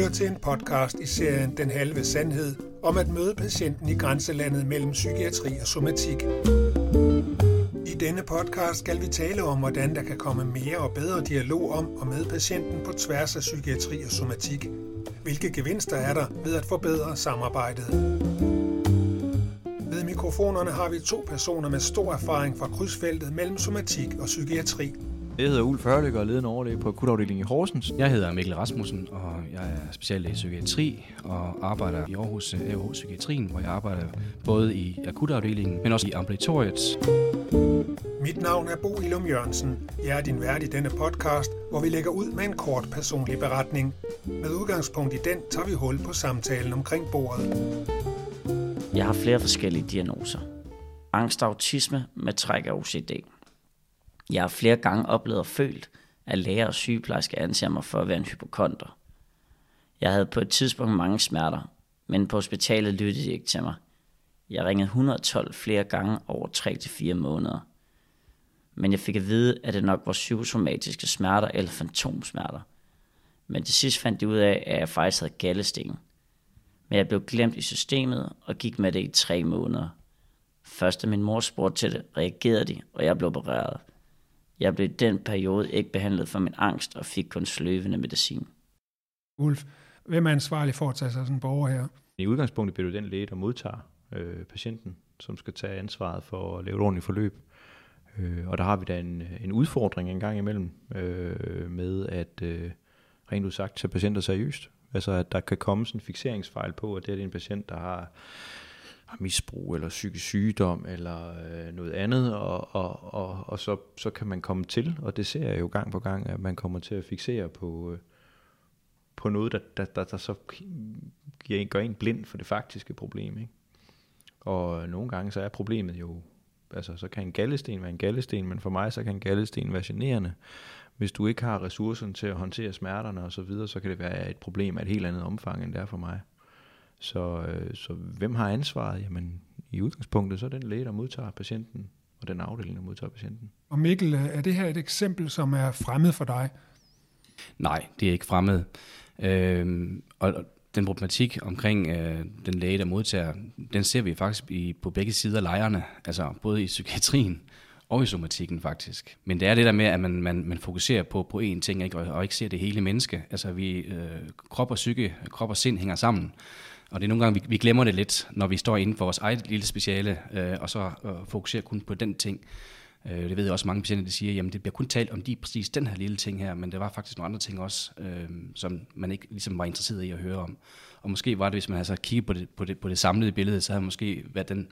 lytter til en podcast i serien Den Halve Sandhed om at møde patienten i grænselandet mellem psykiatri og somatik. I denne podcast skal vi tale om, hvordan der kan komme mere og bedre dialog om og med patienten på tværs af psykiatri og somatik. Hvilke gevinster er der ved at forbedre samarbejdet? Ved mikrofonerne har vi to personer med stor erfaring fra krydsfeltet mellem somatik og psykiatri. Jeg hedder Ulf Hørlyk og er ledende overlæge på akutafdelingen i Horsens. Jeg hedder Mikkel Rasmussen, og jeg er speciallæge i psykiatri og arbejder i Aarhus AH Psykiatrien, hvor jeg arbejder både i akutafdelingen, men også i ambulatoriet. Mit navn er Bo Ilum Jørgensen. Jeg er din vært i denne podcast, hvor vi lægger ud med en kort personlig beretning. Med udgangspunkt i den tager vi hul på samtalen omkring bordet. Jeg har flere forskellige diagnoser. Angst og autisme med træk af OCD. Jeg har flere gange oplevet og følt, at læger og sygeplejersker anser mig for at være en hypokonter. Jeg havde på et tidspunkt mange smerter, men på hospitalet lyttede de ikke til mig. Jeg ringede 112 flere gange over 3-4 måneder. Men jeg fik at vide, at det nok var psykosomatiske smerter eller fantomsmerter. Men til sidst fandt de ud af, at jeg faktisk havde gallesten. Men jeg blev glemt i systemet og gik med det i tre måneder. Først da min mor spurgte til det, reagerede de, og jeg blev opereret. Jeg blev i den periode ikke behandlet for min angst og fik kun sløvende medicin. Ulf, hvem er ansvarlig for at tage sig sådan en borger her? I udgangspunktet bliver du den læge, der modtager øh, patienten, som skal tage ansvaret for at lave et ordentligt forløb. Øh, og der har vi da en, en udfordring en gang imellem øh, med at øh, rent udsagt tage patienter seriøst. Altså at der kan komme sådan en fixeringsfejl på, at det er en patient, der har har misbrug eller psykisk sygdom eller øh, noget andet, og, og, og, og så, så kan man komme til, og det ser jeg jo gang på gang, at man kommer til at fixere på, øh, på noget, der, der, der, der så giver en, gør en blind for det faktiske problem. Ikke? Og øh, nogle gange så er problemet jo, altså så kan en gallesten være en gallesten, men for mig så kan en gallesten være generende. Hvis du ikke har ressourcen til at håndtere smerterne og så videre, så kan det være et problem af et helt andet omfang, end det er for mig. Så, øh, så hvem har ansvaret? Jamen, i udgangspunktet, så er den læge, der modtager patienten, og den afdeling, der modtager patienten. Og Mikkel, er det her et eksempel, som er fremmed for dig? Nej, det er ikke fremmed. Øhm, og den problematik omkring øh, den læge, der modtager, den ser vi faktisk i, på begge sider af lejrene, altså både i psykiatrien og i somatikken faktisk. Men det er det der med, at man, man, man fokuserer på, på én ting, ikke? Og, og ikke ser det hele menneske. Altså vi, øh, krop og psyke, krop og sind hænger sammen. Og det er nogle gange, vi, vi glemmer det lidt, når vi står inden for vores eget lille speciale, øh, og så øh, fokuserer kun på den ting. Øh, det ved jeg også mange patienter, der siger, jamen det bliver kun talt om de præcis den her lille ting her, men der var faktisk nogle andre ting også, øh, som man ikke ligesom var interesseret i at høre om. Og måske var det, hvis man havde så kigget på det, på, det, på det samlede billede, så havde måske været den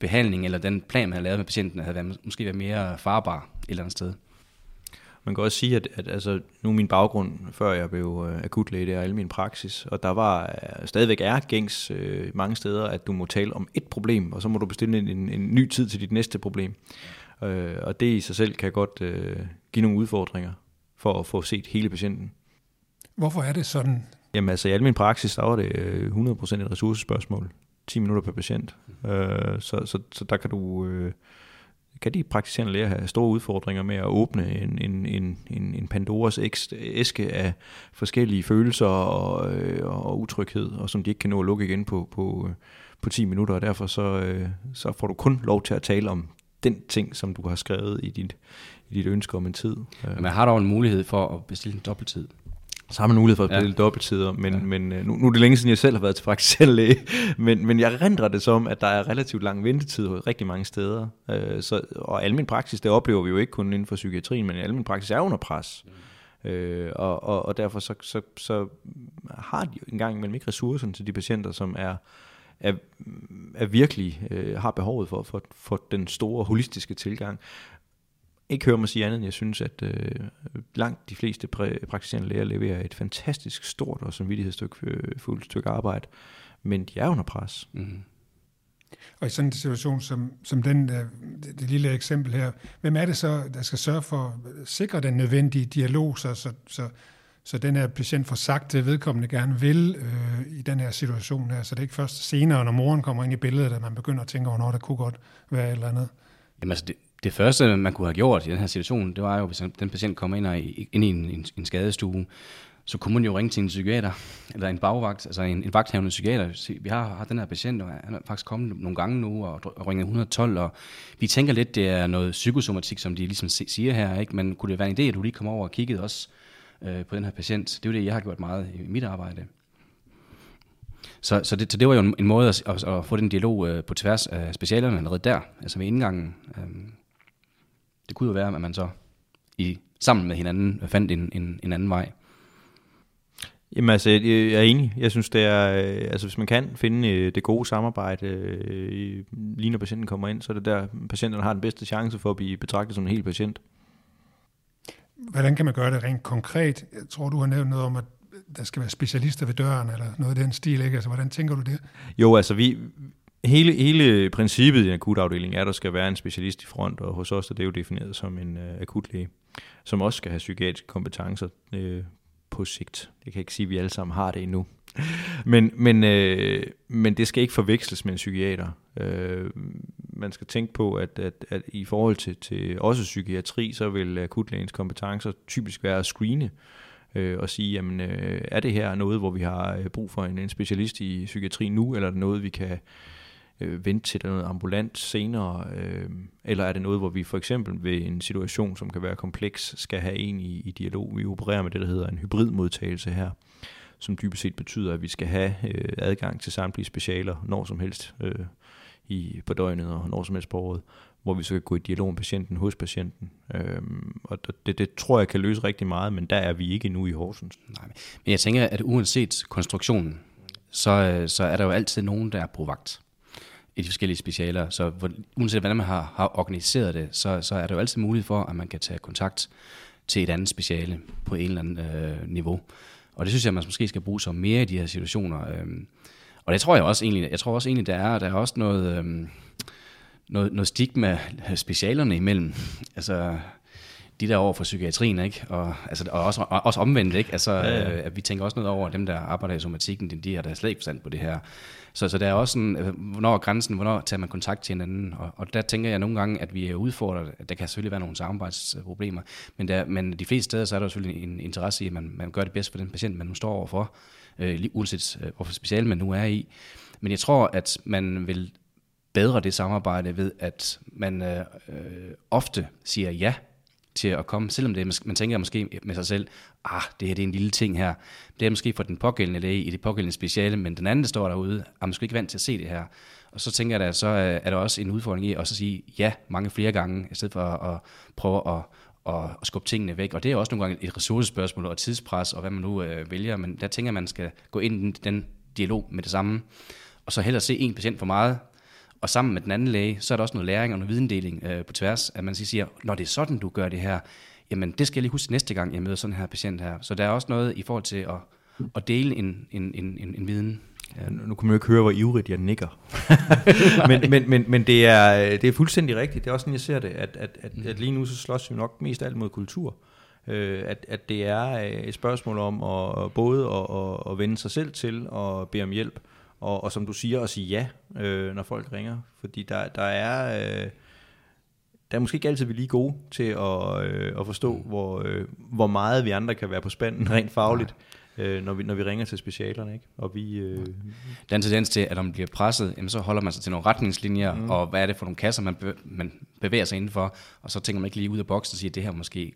behandling eller den plan, man havde lavet med patienten, havde været, måske været mere farbar et eller andet sted. Man kan også sige, at, at altså, nu min baggrund, før jeg blev øh, akutlæge, det er min praksis, og der var øh, stadigvæk er gængs øh, mange steder, at du må tale om et problem, og så må du bestille en, en, en ny tid til dit næste problem. Øh, og det i sig selv kan godt øh, give nogle udfordringer for at få set hele patienten. Hvorfor er det sådan? Jamen altså i al min praksis, der var det 100% øh, et ressourcespørgsmål. 10 minutter per patient. Øh, så, så, så der kan du... Øh, kan de praktiserende læger have store udfordringer med at åbne en, en, en, en, en Pandoras æske af forskellige følelser og, øh, og utryghed, og som de ikke kan nå at lukke igen på, på, øh, på 10 minutter, og derfor så, øh, så får du kun lov til at tale om den ting, som du har skrevet i dit, i dit ønske om en tid. Men man har dog en mulighed for at bestille en dobbelttid. Så har man mulighed for at spille ja. dobbelttider, men, ja. men øh, nu, nu er det længe siden, jeg selv har været til læge, men, men jeg rendrer det som, at der er relativt lang ventetid rigtig mange steder. Øh, så, og almen praksis, det oplever vi jo ikke kun inden for psykiatrien, men almen praksis er under pres. Mm. Øh, og, og, og derfor så, så, så har de en gang imellem ikke ressourcerne til de patienter, som er er, er virkelig øh, har behovet for, for, for den store holistiske tilgang ikke høre mig sige andet, end jeg synes, at øh, langt de fleste præ- praktiserende læger leverer et fantastisk stort og samvittighedsstykke øh, fuldt stykke arbejde, men de er under pres. Mm. Og i sådan en situation som, som den, der, det, det lille eksempel her, hvem er det så, der skal sørge for at sikre den nødvendige dialog, så, så, så, så den her patient får sagt det, vedkommende gerne vil øh, i den her situation her, så det er ikke først senere, når moren kommer ind i billedet, at man begynder at tænke over, når der kunne godt være et eller andet. Jamen altså, det, det første, man kunne have gjort i den her situation, det var jo, hvis den patient kommer ind, og, ind i en, en, en skadestue, så kunne man jo ringe til en psykiater, eller en bagvagt, altså en, en vagthavende psykiater. Sige, Vi har, har den her patient, og han er faktisk kommet nogle gange nu og, og ringer 112, og vi tænker lidt, det er noget psykosomatik, som de ligesom siger her, ikke? men kunne det være en idé, at du lige kom over og kiggede også øh, på den her patient? Det er jo det, jeg har gjort meget i mit arbejde. Så, så, det, så det var jo en, en måde at, at, at få den dialog øh, på tværs af specialerne allerede der, altså ved indgangen. Øh, det kunne jo være, at man så i, sammen med hinanden fandt en, en, en anden vej. Jamen altså, jeg jeg er enig. Jeg synes, det er, øh, altså hvis man kan finde øh, det gode samarbejde, øh, lige når patienten kommer ind, så er det der, patienterne har den bedste chance for at blive betragtet som en hel patient. Hvordan kan man gøre det rent konkret? Jeg tror, du har nævnt noget om, at der skal være specialister ved døren, eller noget af den stil, ikke? Altså, hvordan tænker du det? Jo, altså vi, hele, hele princippet i en akutafdeling er, at der skal være en specialist i front, og hos os er det jo defineret som en øh, akutlæge, som også skal have psykiatriske kompetencer øh, på sigt. Jeg kan ikke sige, at vi alle sammen har det endnu. men, men, øh, men det skal ikke forveksles med en psykiater. Øh, man skal tænke på, at, at, at i forhold til, til også psykiatri, så vil akutlægens kompetencer typisk være at screene øh, og sige, jamen, øh, er det her noget, hvor vi har øh, brug for en, en specialist i psykiatri nu, eller er det noget, vi kan øh, vente til noget ambulant senere, øh, eller er det noget, hvor vi for eksempel ved en situation, som kan være kompleks, skal have en i, i dialog. Vi opererer med det, der hedder en hybridmodtagelse her, som dybest set betyder, at vi skal have øh, adgang til samtlige specialer når som helst øh, i, på døgnet og når som helst på året, hvor vi så kan gå i dialog med patienten hos patienten. Øhm, og det, det tror jeg kan løse rigtig meget, men der er vi ikke nu i Horsens. Nej, men jeg tænker, at uanset konstruktionen, så, øh, så er der jo altid nogen, der er på vagt i de forskellige specialer. Så hvor, uanset hvordan man har, har organiseret det, så, så er der jo altid mulighed for, at man kan tage kontakt til et andet speciale på en eller anden øh, niveau. Og det synes jeg, man måske skal bruge som mere i de her situationer. Øhm, og det tror jeg også egentlig, jeg tror også egentlig, der er, der er også noget, øhm, noget, noget stigma specialerne imellem. Altså, de der over for psykiatrien, ikke? Og, altså, og også, og også omvendt, ikke? Altså, ja, ja. Øh, at vi tænker også noget over, at dem, der arbejder i somatikken, de, de har da slet ikke forstand på det her. Så, så der er også sådan, øh, hvornår er grænsen, hvornår tager man kontakt til hinanden, og, og der tænker jeg nogle gange, at vi er udfordret, der kan selvfølgelig være nogle samarbejdsproblemer, men, der, men de fleste steder, så er der selvfølgelig en interesse i, at man, man gør det bedst for den patient, man nu står overfor, øh, uanset øh, hvorfor speciale man nu er i. Men jeg tror, at man vil bedre det samarbejde ved, at man øh, øh ofte siger ja til at komme, selvom det, man tænker måske med sig selv, ah, det her det er en lille ting her. Det er måske for den pågældende læge i det pågældende speciale, men den anden, der står derude, ah, er måske ikke vant til at se det her. Og så tænker jeg, da, så øh, er der også en udfordring i at sige ja mange flere gange, i stedet for at prøve at, at, at skubbe tingene væk. Og det er også nogle gange et ressourcespørgsmål og tidspres, og hvad man nu øh, vælger. Men der tænker jeg, man skal gå ind i den dialog med det samme, og så hellere se en patient for meget, og sammen med den anden læge, så er der også noget læring og noget videndeling øh, på tværs, at man siger, når det er sådan, du gør det her, jamen det skal jeg lige huske næste gang, jeg møder sådan her patient her. Så der er også noget i forhold til at, at dele en, en, en, en, en viden. Ja, nu kan man jo ikke høre, hvor ivrigt jeg nikker. men men, men, men det, er, det er fuldstændig rigtigt. Det er også sådan, jeg ser det, at, at, at, at lige nu så slås vi nok mest alt mod kultur. Øh, at, at det er et spørgsmål om at, både at, at, at vende sig selv til og bede om hjælp, og, og som du siger, at sige ja, øh, når folk ringer. Fordi der, der er... Øh, der er måske ikke altid vi lige gode til at, øh, at forstå, hvor, øh, hvor meget vi andre kan være på spanden rent fagligt, øh, når, vi, når vi ringer til specialerne. Ikke? Og vi, øh, der er en tendens til, at når man bliver presset, jamen, så holder man sig til nogle retningslinjer, mm. og hvad er det for nogle kasser, man, be, man bevæger sig indenfor, og så tænker man ikke lige ud af boksen og siger, at det her måske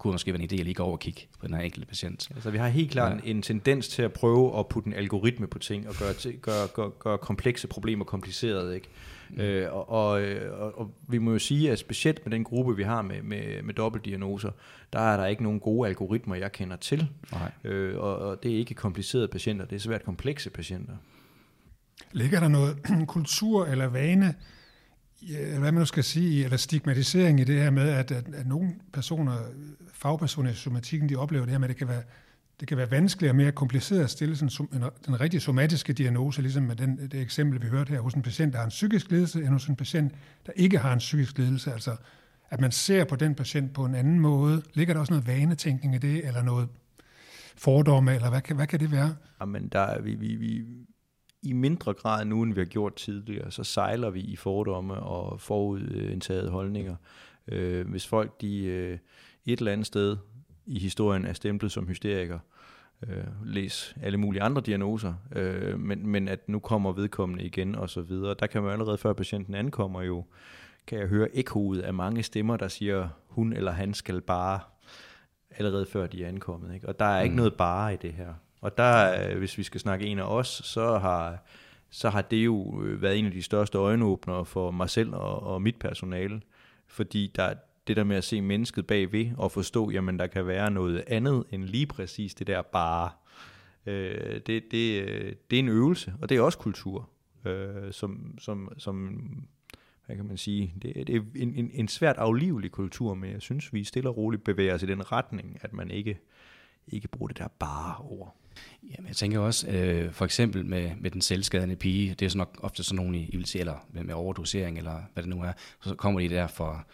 kunne måske være en idé at lige gå over og kigge på den her enkelte patient. Altså vi har helt klart ja. en, en tendens til at prøve at putte en algoritme på ting, og gøre, til, gøre, gøre, gøre komplekse problemer komplicerede, ikke? Mm. Øh, og, og, og, og vi må jo sige, at specielt med den gruppe, vi har med, med, med dobbeltdiagnoser, der er der ikke nogen gode algoritmer, jeg kender til. Nej. Øh, og, og det er ikke komplicerede patienter, det er svært komplekse patienter. Ligger der noget kultur eller vane, ja, hvad man nu skal sige, eller stigmatisering i det her med, at, at, at nogle personer, fagpersoner i somatikken, de oplever det her med, at det kan være, det kan være vanskeligere og mere kompliceret at stille sådan, en, den rigtige somatiske diagnose, ligesom med den, det eksempel, vi hørte her, hos en patient, der har en psykisk lidelse, end hos en patient, der ikke har en psykisk lidelse. Altså, at man ser på den patient på en anden måde. Ligger der også noget vanetænkning i det, eller noget fordomme, eller hvad kan, hvad kan det være? Jamen, der vi, vi, vi, i mindre grad nu, end vi har gjort tidligere, så sejler vi i fordomme og forudindtaget holdninger. Øh, hvis folk de øh, et eller andet sted i historien er stemplet som hysterikere, øh, læs alle mulige andre diagnoser, øh, men, men at nu kommer vedkommende igen og så videre. Der kan man allerede før patienten ankommer jo, kan jeg høre ekkoet af mange stemmer, der siger, hun eller han skal bare, allerede før de er ankommet. Ikke? Og der er ikke mm. noget bare i det her. Og der, øh, hvis vi skal snakke en af os, så har, så har det jo øh, været en af de største øjenåbnere for mig selv og, og mit personale, fordi der, det der med at se mennesket bagved og forstå, jamen der kan være noget andet end lige præcis det der bare. Øh, det, det, øh, det er en øvelse, og det er også kultur, øh, som, som, som hvad kan man sige, det, det er en, en, en svært aflivelig kultur, men jeg synes, vi stille og roligt bevæger os i den retning, at man ikke, ikke bruger det der bare ord. Jamen, jeg tænker også, øh, for eksempel med, med den selvskadende pige, det er så nok ofte sådan nogen, I vil se, eller med, med overdosering, eller hvad det nu er, så kommer de der for,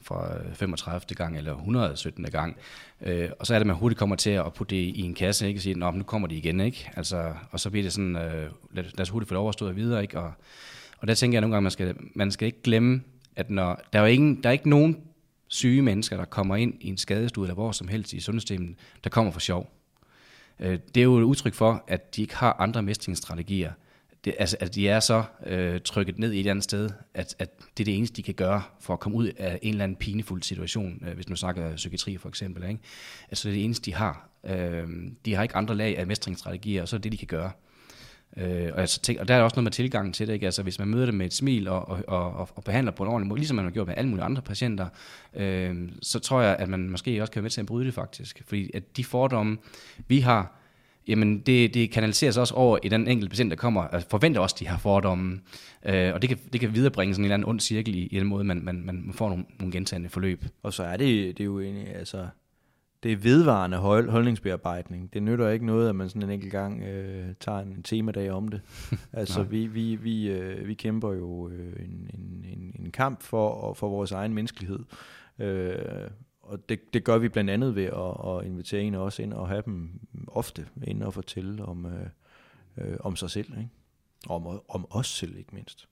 for øh, 35. gang eller 117. gang. Øh, og så er det, at man hurtigt kommer til at putte det i en kasse, ikke? og sige, nu kommer de igen, ikke? Altså, og så bliver det sådan, øh, lad, lad os hurtigt få det overstået videre, ikke? Og, og der tænker jeg nogle gange, man skal, man skal ikke glemme, at når, der, er jo ingen, der er ikke nogen syge mennesker, der kommer ind i en skadestue eller hvor som helst i sundhedssystemet, der kommer for sjov. Øh, det er jo et udtryk for, at de ikke har andre mestringsstrategier. Det, altså, at de er så øh, trykket ned i et eller andet sted, at, at det er det eneste, de kan gøre for at komme ud af en eller anden pinefuld situation, øh, hvis man snakker psykiatri for eksempel. Ikke? Altså det er det eneste, de har. Øh, de har ikke andre lag af mestringsstrategier, og så er det det, de kan gøre. Øh, og, altså, tænk, og der er også noget med tilgangen til det. Ikke? Altså, hvis man møder det med et smil og, og, og, og behandler på en ordentlig måde, ligesom man har gjort med alle mulige andre patienter, øh, så tror jeg, at man måske også kan være med til at bryde det faktisk. Fordi at de fordomme, vi har, jamen det, det kanaliseres også over i den enkelte patient, der kommer, og forventer også de her fordomme. Øh, og det kan, det kan viderebringe sådan en eller anden ond cirkel i, i den måde, man, man, man får nogle, nogle gentagende forløb. Og så er det, det er jo egentlig, altså, det er vedvarende hold, holdningsbearbejdning. Det nytter ikke noget, at man sådan en enkelt gang øh, tager en temadag om det. altså vi, vi, vi, øh, vi kæmper jo øh, en, en, en, en kamp for, for vores egen menneskelighed. Øh, og det, det gør vi blandt andet ved at, at invitere en også ind og have dem ofte ind og fortælle om, øh, øh, om sig selv. Ikke? Om, om os selv ikke mindst.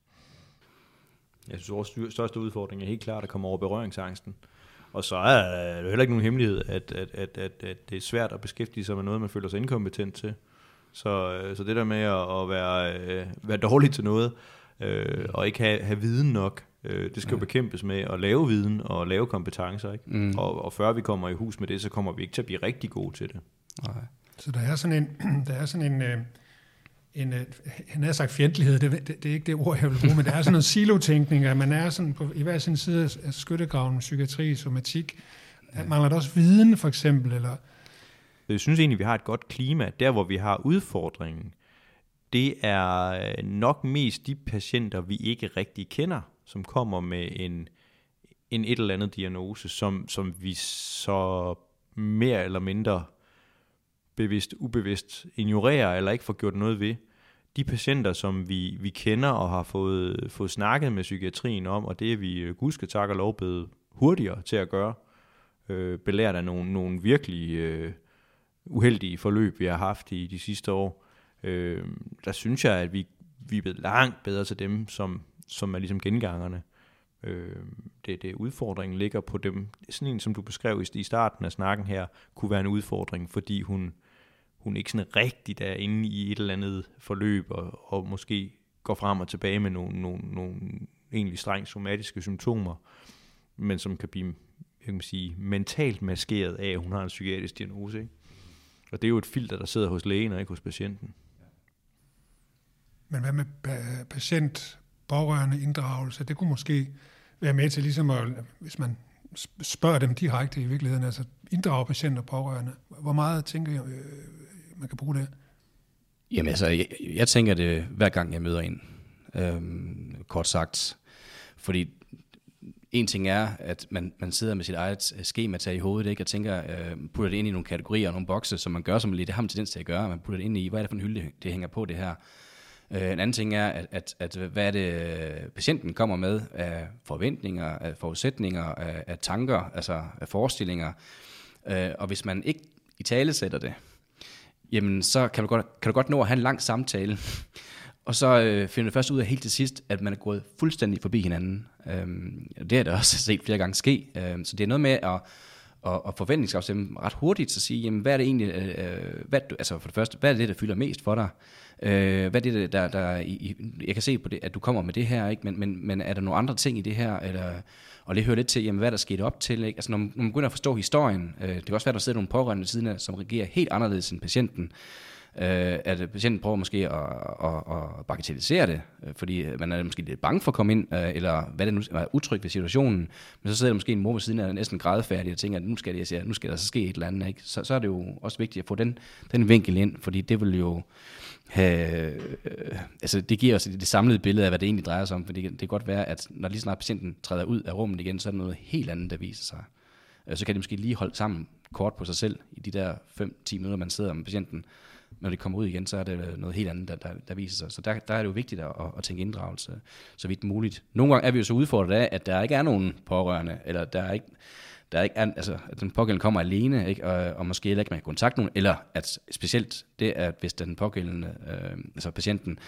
Jeg synes, vores største udfordring er helt klart at komme over berøringsangsten. Og så er det heller ikke nogen hemmelighed, at, at, at, at, at det er svært at beskæftige sig med noget, man føler sig inkompetent til. Så, øh, så det der med at, at være, øh, være dårlig til noget, øh, og ikke have, have viden nok, øh, det skal ja. jo bekæmpes med at lave viden og lave kompetencer. Ikke? Mm. Og, og før vi kommer i hus med det, så kommer vi ikke til at blive rigtig gode til det. Nej. Så der er sådan en, der er sådan en, øh, en, øh, han har sagt fjendtlighed, det, det, det er ikke det ord, jeg vil bruge, men der er sådan noget silotænkning, at man er sådan på, i hver sin side af skyttegraven, psykiatri, somatik. Ja. Mangler der også viden, for eksempel? Eller? Jeg synes egentlig, vi har et godt klima. Der, hvor vi har udfordringen, det er øh, nok mest de patienter, vi ikke rigtig kender, som kommer med en, en et eller andet diagnose, som, som vi så mere eller mindre bevidst, ubevidst ignorerer eller ikke får gjort noget ved. De patienter, som vi, vi kender og har fået, fået snakket med psykiatrien om, og det er vi øh, gudske tak og lov blevet hurtigere til at gøre, øh, belært af nogle, nogle virkelig øh, uheldige forløb, vi har haft i de sidste år, øh, der synes jeg, at vi, vi er blevet langt bedre til dem, som, som er ligesom gengangerne. Øh, det, det udfordringen ligger på dem. Sådan en, som du beskrev i, i starten af snakken her, kunne være en udfordring, fordi hun hun ikke sådan rigtigt er inde i et eller andet forløb, og, og måske går frem og tilbage med nogle, nogle, nogle egentlig strengt somatiske symptomer, men som kan blive jeg kan sige, mentalt maskeret af, at hun har en psykiatrisk diagnose. Ikke? Og det er jo et filter, der sidder hos lægen og ikke hos patienten. Men hvad med patient, pårørende inddragelse? Det kunne måske være med til ligesom at, hvis man spørger dem direkte i virkeligheden, altså inddrager patienter og pårørende. Hvor meget tænker jeg, øh, man kan bruge det? Jamen altså, jeg, jeg tænker det hver gang jeg møder en, øhm, kort sagt. Fordi en ting er, at man, man sidder med sit eget øh, schema i hovedet, ikke, og tænker, øh, putter det ind i nogle kategorier og nogle bokse, som man gør som lidt, det har man tendens til at gøre, man putter det ind i, hvad er det for en hylde, det hænger på det her. Øh, en anden ting er, at, at, at hvad er det, øh, patienten kommer med af forventninger, af forudsætninger, af, af tanker, altså af forestillinger. Øh, og hvis man ikke i tale sætter det, jamen så kan du godt, kan du godt nå at have en lang samtale, og så øh, finder du først ud af helt til sidst, at man er gået fuldstændig forbi hinanden. Øhm, det er det også set flere gange ske. Øhm, så det er noget med at, og, og forventningsafstemme ret hurtigt, så sige, jamen, hvad er det egentlig, øh, øh hvad, altså for det første, hvad er det, der fylder mest for dig? Øh, hvad er det, der, der i, jeg kan se på det, at du kommer med det her, ikke? Men, men, men er der nogle andre ting i det her, eller, og det hører lidt til, jamen, hvad der skete op til, ikke? Altså, når man, når man begynder at forstå historien, øh, det kan også være, at der sidder nogle pårørende siden af, som reagerer helt anderledes end patienten, øh, at patienten prøver måske at, at, at bagatellisere det, øh, fordi øh, man er måske lidt bange for at komme ind, øh, eller hvad det nu er utryg ved situationen, men så sidder der måske en mor ved siden af næsten grædefærdig og tænker, at nu skal, det, nu skal der så ske et eller andet. Ikke? Så, så er det jo også vigtigt at få den, den vinkel ind, fordi det vil jo have, øh, altså det giver os det, det samlede billede af, hvad det egentlig drejer sig om, fordi det kan godt være, at når lige snart patienten træder ud af rummet igen, så er det noget helt andet, der viser sig. Øh, så kan det måske lige holde sammen kort på sig selv i de der 5-10 minutter, man sidder med patienten, når de kommer ud igen, så er det noget helt andet, der, der, der viser sig. Så der, der er det jo vigtigt at, at tænke inddragelse så vidt muligt. Nogle gange er vi jo så udfordret af, at der ikke er nogen pårørende, eller der er ikke, der er ikke, altså, at den pågældende kommer alene, ikke? Og, og måske heller ikke med kontakt nogen, eller at specielt det, at hvis den pågældende, øh, altså patienten,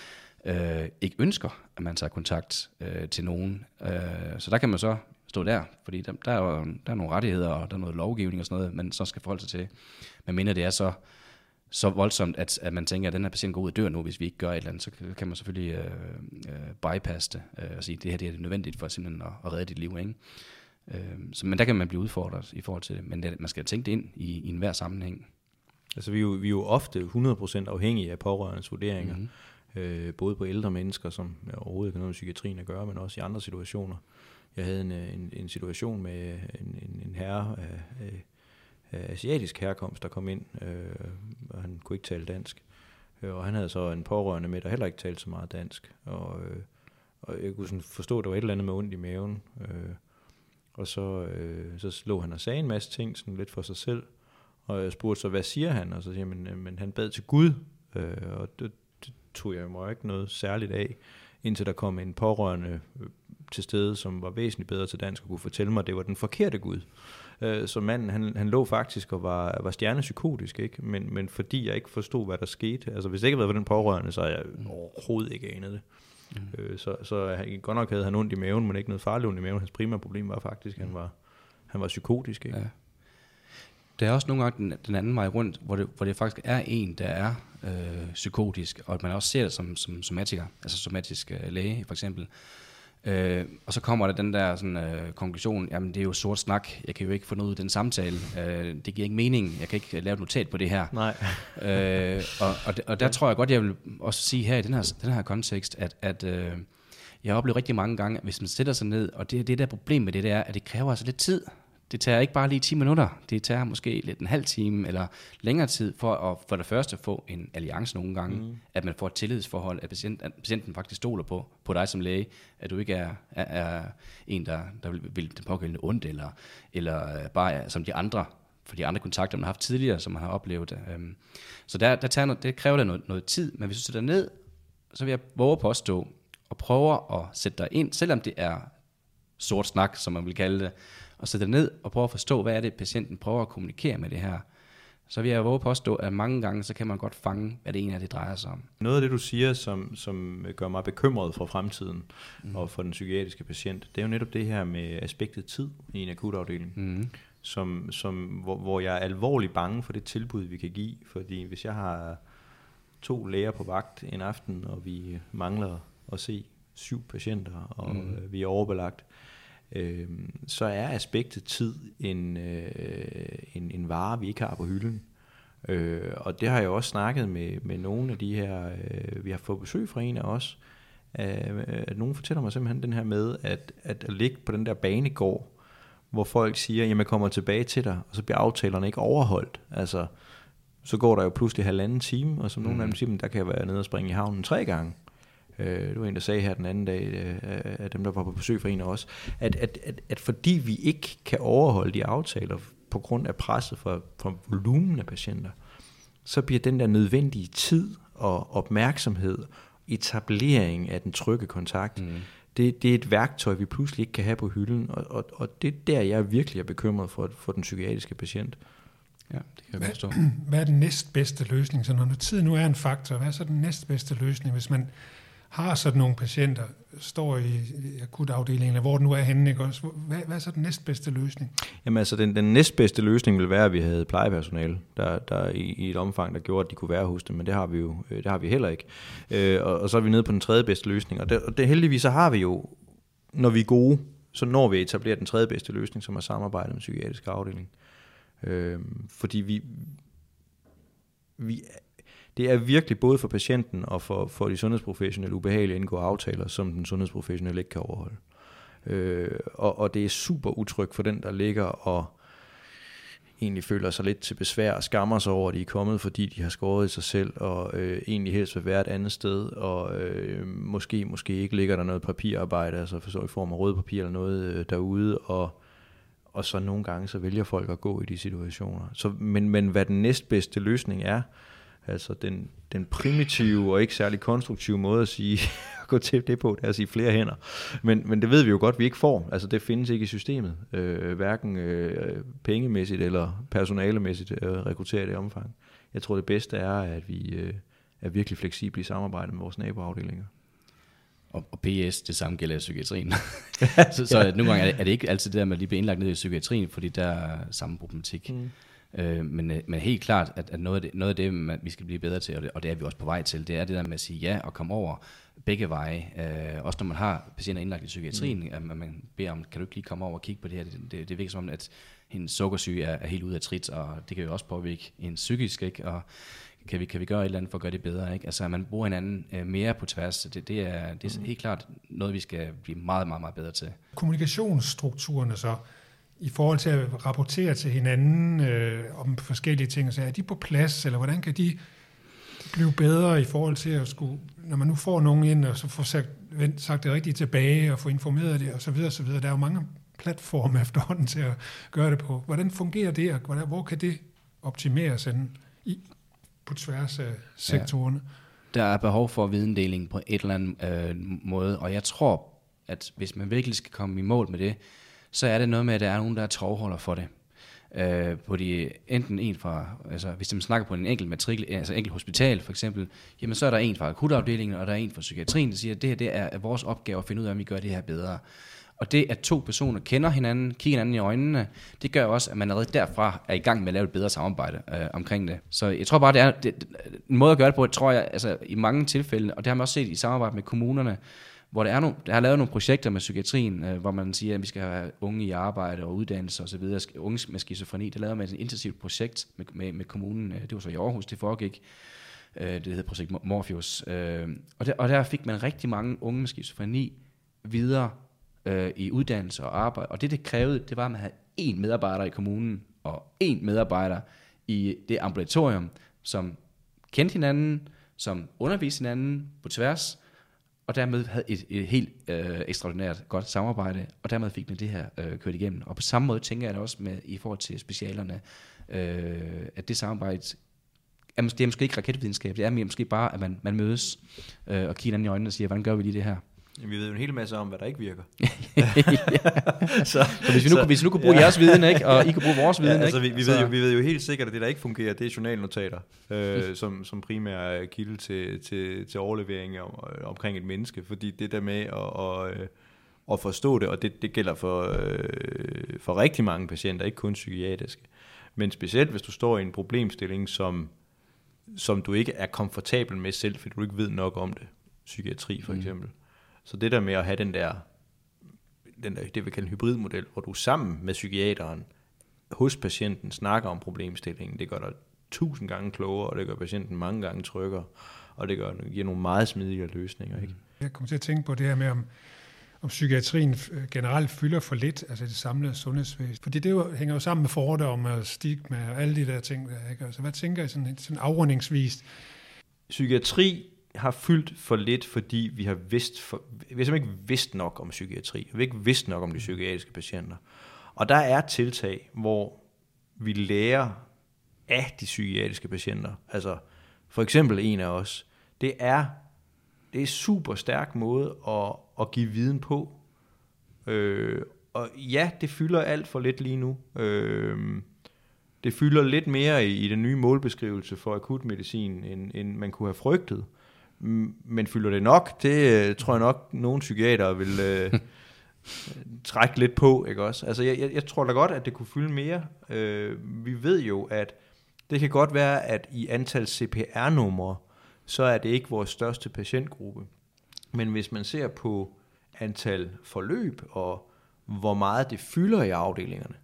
øh, ikke ønsker, at man tager kontakt øh, til nogen. Øh, så der kan man så stå der, fordi der, der, er jo, der er nogle rettigheder, og der er noget lovgivning og sådan noget, man så skal forholde sig til. Men mindre det er så så voldsomt, at, at man tænker, at den her patient går ud og dør nu, hvis vi ikke gør et eller andet, så kan man selvfølgelig øh, øh, bypasse det øh, og sige, at det her det er nødvendigt for simpelthen at, at redde dit liv. Ikke? Øh, så, men der kan man blive udfordret i forhold til det, men det, man skal tænke det ind i, i enhver sammenhæng. Altså vi er jo, vi er jo ofte 100% afhængige af pårørendes vurderinger, mm-hmm. øh, både på ældre mennesker, som overhovedet ikke har noget med psykiatrien at gøre, men også i andre situationer. Jeg havde en, øh, en, en situation med øh, en, en, en herre af, af asiatisk herkomst, der kom ind, øh, og han kunne ikke tale dansk. Og han havde så en pårørende med, der heller ikke talte så meget dansk. Og, øh, og jeg kunne sådan forstå, at der var et eller andet med ondt i maven. Øh, og så, øh, så lå han og sagde en masse ting, sådan lidt for sig selv. Og jeg spurgte så, hvad siger han? Og så siger han, men, men han bad til Gud. Øh, og det, det tog jeg mig ikke noget særligt af, indtil der kom en pårørende øh, til stede, som var væsentligt bedre til dansk og kunne fortælle mig, at det var den forkerte Gud. Øh, så manden, han, han lå faktisk og var, var stjernepsykotisk, ikke? Men, men fordi jeg ikke forstod, hvad der skete. Altså hvis det ikke havde været for den pårørende, så havde jeg mm. overhovedet ikke anet det. Mm. Øh, så, så han, godt nok havde han ondt i maven, men ikke noget farligt ondt i maven. Hans primære problem var faktisk, at han var, han var psykotisk. Ikke? Ja. Der er også nogle gange den, den anden vej rundt, hvor det, hvor det faktisk er en, der er øh, psykotisk, og at man også ser det som, som somatiker, altså somatisk øh, læge for eksempel. Øh, og så kommer der den der sådan, øh, konklusion, jamen det er jo sort snak, jeg kan jo ikke få noget ud af den samtale, øh, det giver ikke mening, jeg kan ikke lave et notat på det her. Nej. øh, og, og, og der tror jeg godt, jeg vil også sige her i den her, den her kontekst, at, at øh, jeg har oplevet rigtig mange gange, at hvis man sætter sig ned, og det, det der problem med det, der er, at det kræver altså lidt tid det tager ikke bare lige 10 minutter, det tager måske lidt en halv time eller længere tid for at for det første få en alliance nogle gange, mm. at man får et tillidsforhold, at, patient, at patienten faktisk stoler på, på dig som læge, at du ikke er, er, er en, der, der vil, vil den pågældende ondt, eller, eller bare er, som de andre, for de andre kontakter, man har haft tidligere, som man har oplevet. Øhm. Så der, der tager noget, det kræver det noget, noget tid, men hvis du sætter ned, så vil jeg våge påstå, og prøver at sætte dig ind, selvom det er sort snak, som man vil kalde det, og sætte ned og prøve at forstå, hvad er det, patienten prøver at kommunikere med det her. Så vil jeg våge påstå, at mange gange, så kan man godt fange, hvad det egentlig er, det drejer sig om. Noget af det, du siger, som, som gør mig bekymret for fremtiden mm. og for den psykiatriske patient, det er jo netop det her med aspektet tid i en akutafdeling. Mm. Som, som, hvor, hvor jeg er alvorligt bange for det tilbud, vi kan give. Fordi hvis jeg har to læger på vagt en aften, og vi mangler at se syv patienter, og mm. vi er overbelagt, øh, så er aspektet tid en, øh, en, en vare, vi ikke har på hylden. Øh, og det har jeg også snakket med, med nogle af de her, øh, vi har fået besøg fra en af os, øh, at nogen fortæller mig simpelthen den her med, at, at, at ligge på den der banegård, hvor folk siger, jamen jeg kommer tilbage til dig, og så bliver aftalerne ikke overholdt. Altså, så går der jo pludselig halvanden time, og som mm. nogle af dem siger, der kan jeg være nede og springe i havnen tre gange. Øh, det var en, der sagde her den anden dag, øh, af dem, der var på besøg for en af os, at, at, at, at fordi vi ikke kan overholde de aftaler på grund af presset for, for volumen af patienter, så bliver den der nødvendige tid og opmærksomhed, etablering af den trygge kontakt, mm. det, det er et værktøj, vi pludselig ikke kan have på hylden, og, og, og det er der, jeg virkelig er bekymret for, for den psykiatriske patient. Ja, det kan jeg forstå. Hvad, hvad er den næstbedste løsning? Så når tiden nu er en faktor, hvad er så den næstbedste løsning, hvis man har sådan nogle patienter, står i akutafdelingen, eller hvor den nu er henne, ikke også? Hvad, hvad er så den næstbedste løsning? Jamen altså, den, den næstbedste løsning vil være, at vi havde plejepersonale, der, der i, i et omfang, der gjorde, at de kunne være hos dem, men det har vi jo øh, det har vi heller ikke. Øh, og, og så er vi nede på den tredje bedste løsning, og det, og det heldigvis så har vi jo, når vi er gode, så når vi etablerer den tredje bedste løsning, som er samarbejde med psykiatrisk afdeling. Øh, fordi vi, vi, det er virkelig både for patienten og for, for de sundhedsprofessionelle ubehageligt at indgå aftaler, som den sundhedsprofessionelle ikke kan overholde. Øh, og, og det er super utrygt for den, der ligger og egentlig føler sig lidt til besvær og skammer sig over, at de er kommet, fordi de har skåret i sig selv, og øh, egentlig helst vil være et andet sted, og øh, måske, måske ikke ligger der noget papirarbejde, altså for så i form af rød papir eller noget øh, derude, og, og så nogle gange så vælger folk at gå i de situationer. Så, men, men hvad den næstbedste løsning er, Altså den, den primitive og ikke særlig konstruktive måde at sige, at gå til det på, det er at sige flere hænder. Men, men det ved vi jo godt, vi ikke får. Altså det findes ikke i systemet, øh, hverken øh, pengemæssigt eller personalemæssigt øh, rekrutteret i omfang. Jeg tror det bedste er, at vi øh, er virkelig fleksible i samarbejde med vores naboafdelinger. Og, og PS, det samme gælder i psykiatrien. så så ja. nogle gange er det, er det ikke altid det der med at lige blive indlagt ned i psykiatrien, fordi der er samme problematik. Mm. Øh, men, øh, men helt klart, at, at noget, af det, noget af det, man, vi skal blive bedre til, og det, og det er vi også på vej til, det er det der med at sige ja og komme over begge veje. Øh, også når man har patienter indlagt i psykiatrien, mm. at man, man beder om, kan du ikke lige komme over og kigge på det her? Det, det, det virker som om, at hendes sukkersyge er, er helt ude af trit, og det kan jo også påvirke en psykisk, ikke? og kan vi, kan vi gøre et eller andet for at gøre det bedre? Ikke? Altså, at man bruger hinanden øh, mere på tværs, det, det, er, det er mm. helt klart noget, vi skal blive meget, meget, meget bedre til. Kommunikationsstrukturerne så, i forhold til at rapportere til hinanden øh, om forskellige ting, så er de på plads, eller hvordan kan de blive bedre i forhold til at skulle, når man nu får nogen ind, og så får sagt, sagt det rigtigt tilbage, og få informeret det, og så videre, og så videre. Der er jo mange platforme efterhånden til at gøre det på. Hvordan fungerer det, og hvordan, hvor kan det optimeres inden, i, på tværs af sektorerne? Ja. Der er behov for videndeling på et eller andet øh, måde, og jeg tror, at hvis man virkelig skal komme i mål med det, så er det noget med, at der er nogen, der er trovholder for det. Øh, på de, enten en fra, altså hvis man snakker på en enkelt matrikel, altså enkelt hospital for eksempel, jamen så er der en fra akutafdelingen, og der er en fra psykiatrien, der siger, at det her det er vores opgave at finde ud af, om vi gør det her bedre. Og det, at to personer kender hinanden, kigger hinanden i øjnene, det gør også, at man allerede derfra er i gang med at lave et bedre samarbejde øh, omkring det. Så jeg tror bare, det er det, en måde at gøre det på, tror jeg, altså i mange tilfælde, og det har man også set i samarbejde med kommunerne, hvor der, er nogle, der har lavet nogle projekter med psykiatrien, øh, hvor man siger, at vi skal have unge i arbejde og uddannelse osv., unge med skizofreni. Det lavede man et intensivt projekt med, med, med kommunen, øh, det var så i Aarhus, det foregik. Øh, det hedder projekt Morpheus. Øh, og, der, og der fik man rigtig mange unge med skizofreni videre øh, i uddannelse og arbejde. Og det, det krævede, det var, at man havde én medarbejder i kommunen, og én medarbejder i det ambulatorium, som kendte hinanden, som underviste hinanden på tværs, og dermed havde et, et helt øh, ekstraordinært godt samarbejde, og dermed fik man det her øh, kørt igennem. Og på samme måde tænker jeg det også med i forhold til specialerne, øh, at det samarbejde er måske, det er måske ikke raketvidenskab, det er måske bare, at man, man mødes øh, og kigger hinanden i øjnene og siger, hvordan gør vi lige det her? Vi ved jo en hel masse om, hvad der ikke virker. så, så, hvis vi nu, så, hvis vi nu kunne bruge ja. jeres viden, ikke? og I kunne bruge vores viden, ja, altså, ikke? Vi, vi, ved jo, vi ved jo helt sikkert, at det, der ikke fungerer, det er journalnotater, øh, som, som primær kilde til, til, til overlevering om, omkring et menneske. Fordi det der med at, at, øh, at forstå det, og det, det gælder for, øh, for rigtig mange patienter, ikke kun psykiatriske, men specielt hvis du står i en problemstilling, som, som du ikke er komfortabel med selv, fordi du ikke ved nok om det. Psykiatri for mm. eksempel. Mm så det der med at have den der, den der det vi kalder en hybridmodel, hvor du sammen med psykiateren hos patienten snakker om problemstillingen, det gør dig tusind gange klogere, og det gør patienten mange gange tryggere, og det gør, giver nogle meget smidigere løsninger. Ikke? Jeg kommer til at tænke på det her med, om, om psykiatrien generelt fylder for lidt, altså det samlede sundhedsvæsen. Fordi det jo, hænger jo sammen med fordomme og stigma og alle de der ting. Der, ikke? Altså, hvad tænker I sådan, sådan afrundingsvist? Psykiatri har fyldt for lidt, fordi vi har vidst for, vi har simpelthen ikke vidst nok om psykiatri. Vi har ikke vidst nok om de psykiatriske patienter. Og der er tiltag, hvor vi lærer af de psykiatriske patienter. Altså for eksempel en af os. Det er det er super stærk måde at, at give viden på. Øh, og ja, det fylder alt for lidt lige nu. Øh, det fylder lidt mere i, i den nye målbeskrivelse for akutmedicin, end, end man kunne have frygtet. Men fylder det nok? Det øh, tror jeg nok, nogle psykiater vil øh, trække lidt på, ikke også? Altså, jeg, jeg, jeg tror da godt, at det kunne fylde mere. Øh, vi ved jo, at det kan godt være, at i antal CPR-numre, så er det ikke vores største patientgruppe. Men hvis man ser på antal forløb og hvor meget det fylder i afdelingerne,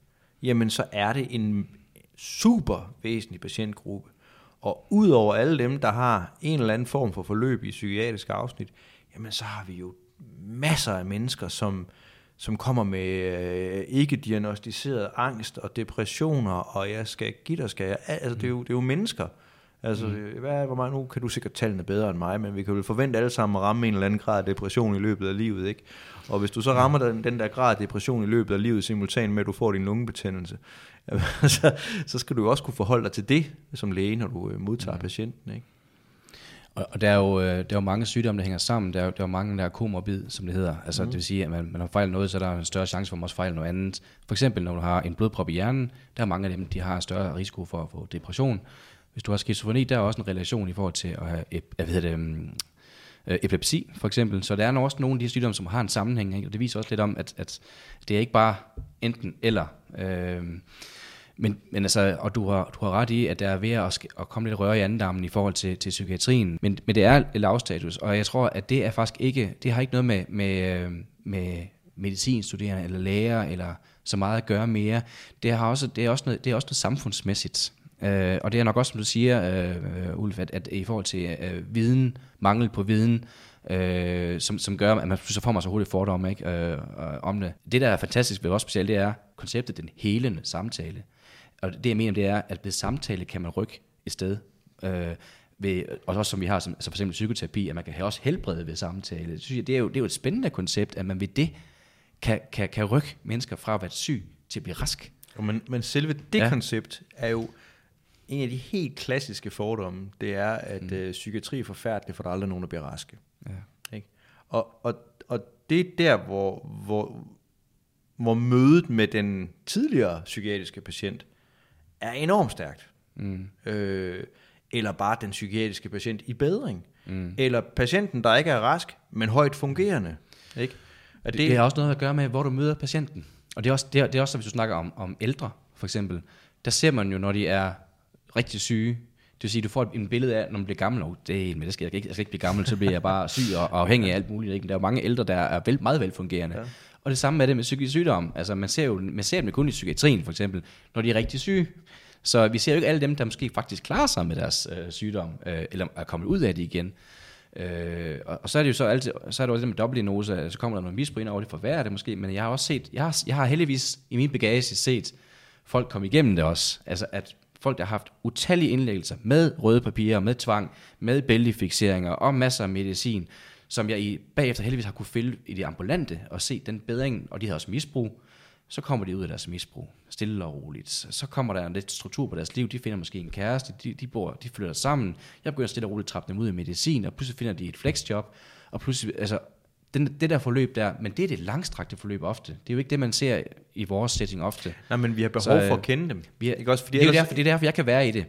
jamen så er det en super væsentlig patientgruppe. Og udover alle dem, der har en eller anden form for forløb i psykiatrisk afsnit, jamen så har vi jo masser af mennesker, som, som kommer med øh, ikke diagnostiseret angst og depressioner, og jeg skal give dig, skal jeg. Altså, det, er jo, det er jo mennesker. Altså, mm. hvad, hvor meget, nu kan du sikkert tallene bedre end mig, men vi kan vel forvente alle sammen at ramme en eller anden grad af depression i løbet af livet, ikke? Og hvis du så rammer den, den der grad af depression i løbet af livet simultan med, at du får din lungebetændelse, så, så skal du jo også kunne forholde dig til det som læge, når du øh, modtager mm. patienten, ikke? Og, og der, er jo, øh, der er jo mange sygdomme, der hænger sammen. Der er, der er jo mange, der er komorbid, som det hedder. Altså, mm. Det vil sige, at man, man har fejlet noget, så der er en større chance for, at man også fejler noget andet. For eksempel, når du har en blodprop i hjernen, der er mange af dem, de har større risiko for at få depression. Hvis du har skizofreni, der er også en relation i forhold til at have hvad hedder det, øh, epilepsi, for eksempel. Så der er også nogle af de sygdomme, som har en sammenhæng, ikke? og det viser også lidt om, at, at det er ikke bare enten eller. Øh, men, men altså, og du har, du har ret i, at der er ved at, at komme lidt røre i andendammen i forhold til, til psykiatrien. Men, men det er lavstatus, og jeg tror, at det er faktisk ikke, det har ikke noget med, med, øh, med medicinstuderende eller læger eller så meget at gøre mere. Det, har også, det, er, også noget, det er også noget samfundsmæssigt. Øh, og det er nok også, som du siger, øh, Ulf, at, at i forhold til øh, viden, mangel på viden, øh, som, som gør, at man så får man så hurtigt fordomme ikke, øh, om det. Det, der er fantastisk ved vores specielt, det er konceptet den helende samtale. Og det, jeg mener, det er, at ved samtale kan man rykke et sted. Øh, ved, og også som vi har, som, altså for eksempel psykoterapi, at man kan have også helbred ved samtale. Det, synes jeg, det, er jo, det er jo et spændende koncept, at man ved det kan, kan, kan rykke mennesker fra at være syg til at blive rask. Men, men selve det ja. koncept er jo en af de helt klassiske fordomme, det er, at mm. øh, psykiatri er forfærdeligt, for der er aldrig nogen, der bliver raske. Ja. Ikke? Og, og, og det er der, hvor, hvor, hvor mødet med den tidligere psykiatriske patient er enormt stærkt. Mm. Øh, eller bare den psykiatriske patient i bedring. Mm. Eller patienten, der ikke er rask, men højt fungerende. Ikke? At det, det, det har også noget at gøre med, hvor du møder patienten. Og det er også, det er, det er også hvis du snakker om, om ældre, for eksempel. Der ser man jo, når de er rigtig syge, det vil sige, at du får et billede af, når man bliver gammel, og det, men det skal jeg, ikke, jeg skal ikke blive gammel, så bliver jeg bare syg og, og afhængig af alt muligt. Ikke? Der er jo mange ældre, der er vel, meget velfungerende. Ja. Og det samme er det med psykisk sygdom. Altså, man ser jo man ser dem kun i psykiatrien, for eksempel, når de er rigtig syge. Så vi ser jo ikke alle dem, der måske faktisk klarer sig med deres øh, sygdom, øh, eller er kommet ud af det igen. Øh, og, og så er det jo så altid, så er det også det med dobbeltdiagnose, så kommer der noget misbrug ind over, det forværrer det måske, men jeg har også set, jeg har, jeg har heldigvis i min bagage set folk komme igennem det også, altså at folk, der har haft utallige indlæggelser med røde papirer, med tvang, med bæltefixeringer og masser af medicin, som jeg i, bagefter heldigvis har kunne følge i de ambulante og se den bedring, og de havde også misbrug, så kommer de ud af deres misbrug, stille og roligt. Så kommer der en lidt struktur på deres liv, de finder måske en kæreste, de, de, bor, de flytter sammen, jeg begynder stille og roligt at trappe dem ud i medicin, og pludselig finder de et flexjob, og pludselig, altså, den, det der forløb der, men det er det langstrakte forløb ofte. Det er jo ikke det, man ser i vores setting ofte. Nej, men vi har behov så, for at kende dem. Vi har, ikke også, fordi det, er ellers... derfor, det er derfor, jeg kan være i det.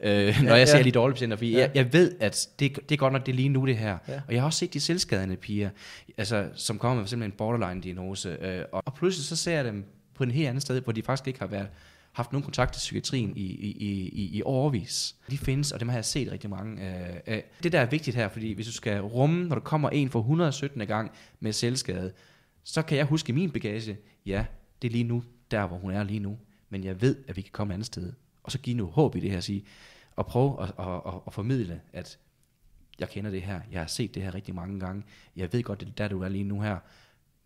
Øh, når ja, jeg ser ja. de dårlige patienter, fordi ja. jeg, jeg ved, at det, det er godt nok, det er lige nu det her. Ja. Og jeg har også set de selvskadende piger, altså, som kommer med simpelthen en borderline-diagnose, øh, og, og pludselig så ser jeg dem på en helt andet sted, hvor de faktisk ikke har været haft nogen kontakt til psykiatrien i, i, i, i overvis. De findes, og dem har jeg set rigtig mange øh, af. Det der er vigtigt her, fordi hvis du skal rumme, når der kommer en for 117. gang med selvskade, så kan jeg huske min bagage, ja, det er lige nu, der hvor hun er lige nu, men jeg ved, at vi kan komme et andet sted. Og så give nu håb i det her, at sige, og prøve at, at, at, at formidle, at jeg kender det her, jeg har set det her rigtig mange gange, jeg ved godt, det er der, du er lige nu her,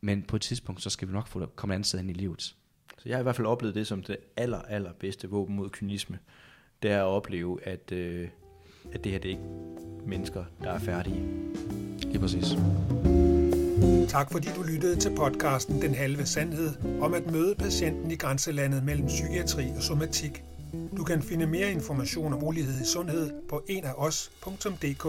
men på et tidspunkt, så skal vi nok få komme et andet sted ind i livet. Så jeg har i hvert fald oplevet det som det aller, aller bedste våben mod kynisme. Det er at opleve, at, øh, at det her det er ikke mennesker, der er færdige. Lige præcis. Tak fordi du lyttede til podcasten Den Halve Sandhed om at møde patienten i grænselandet mellem psykiatri og somatik. Du kan finde mere information om ulighed i sundhed på enafos.dk.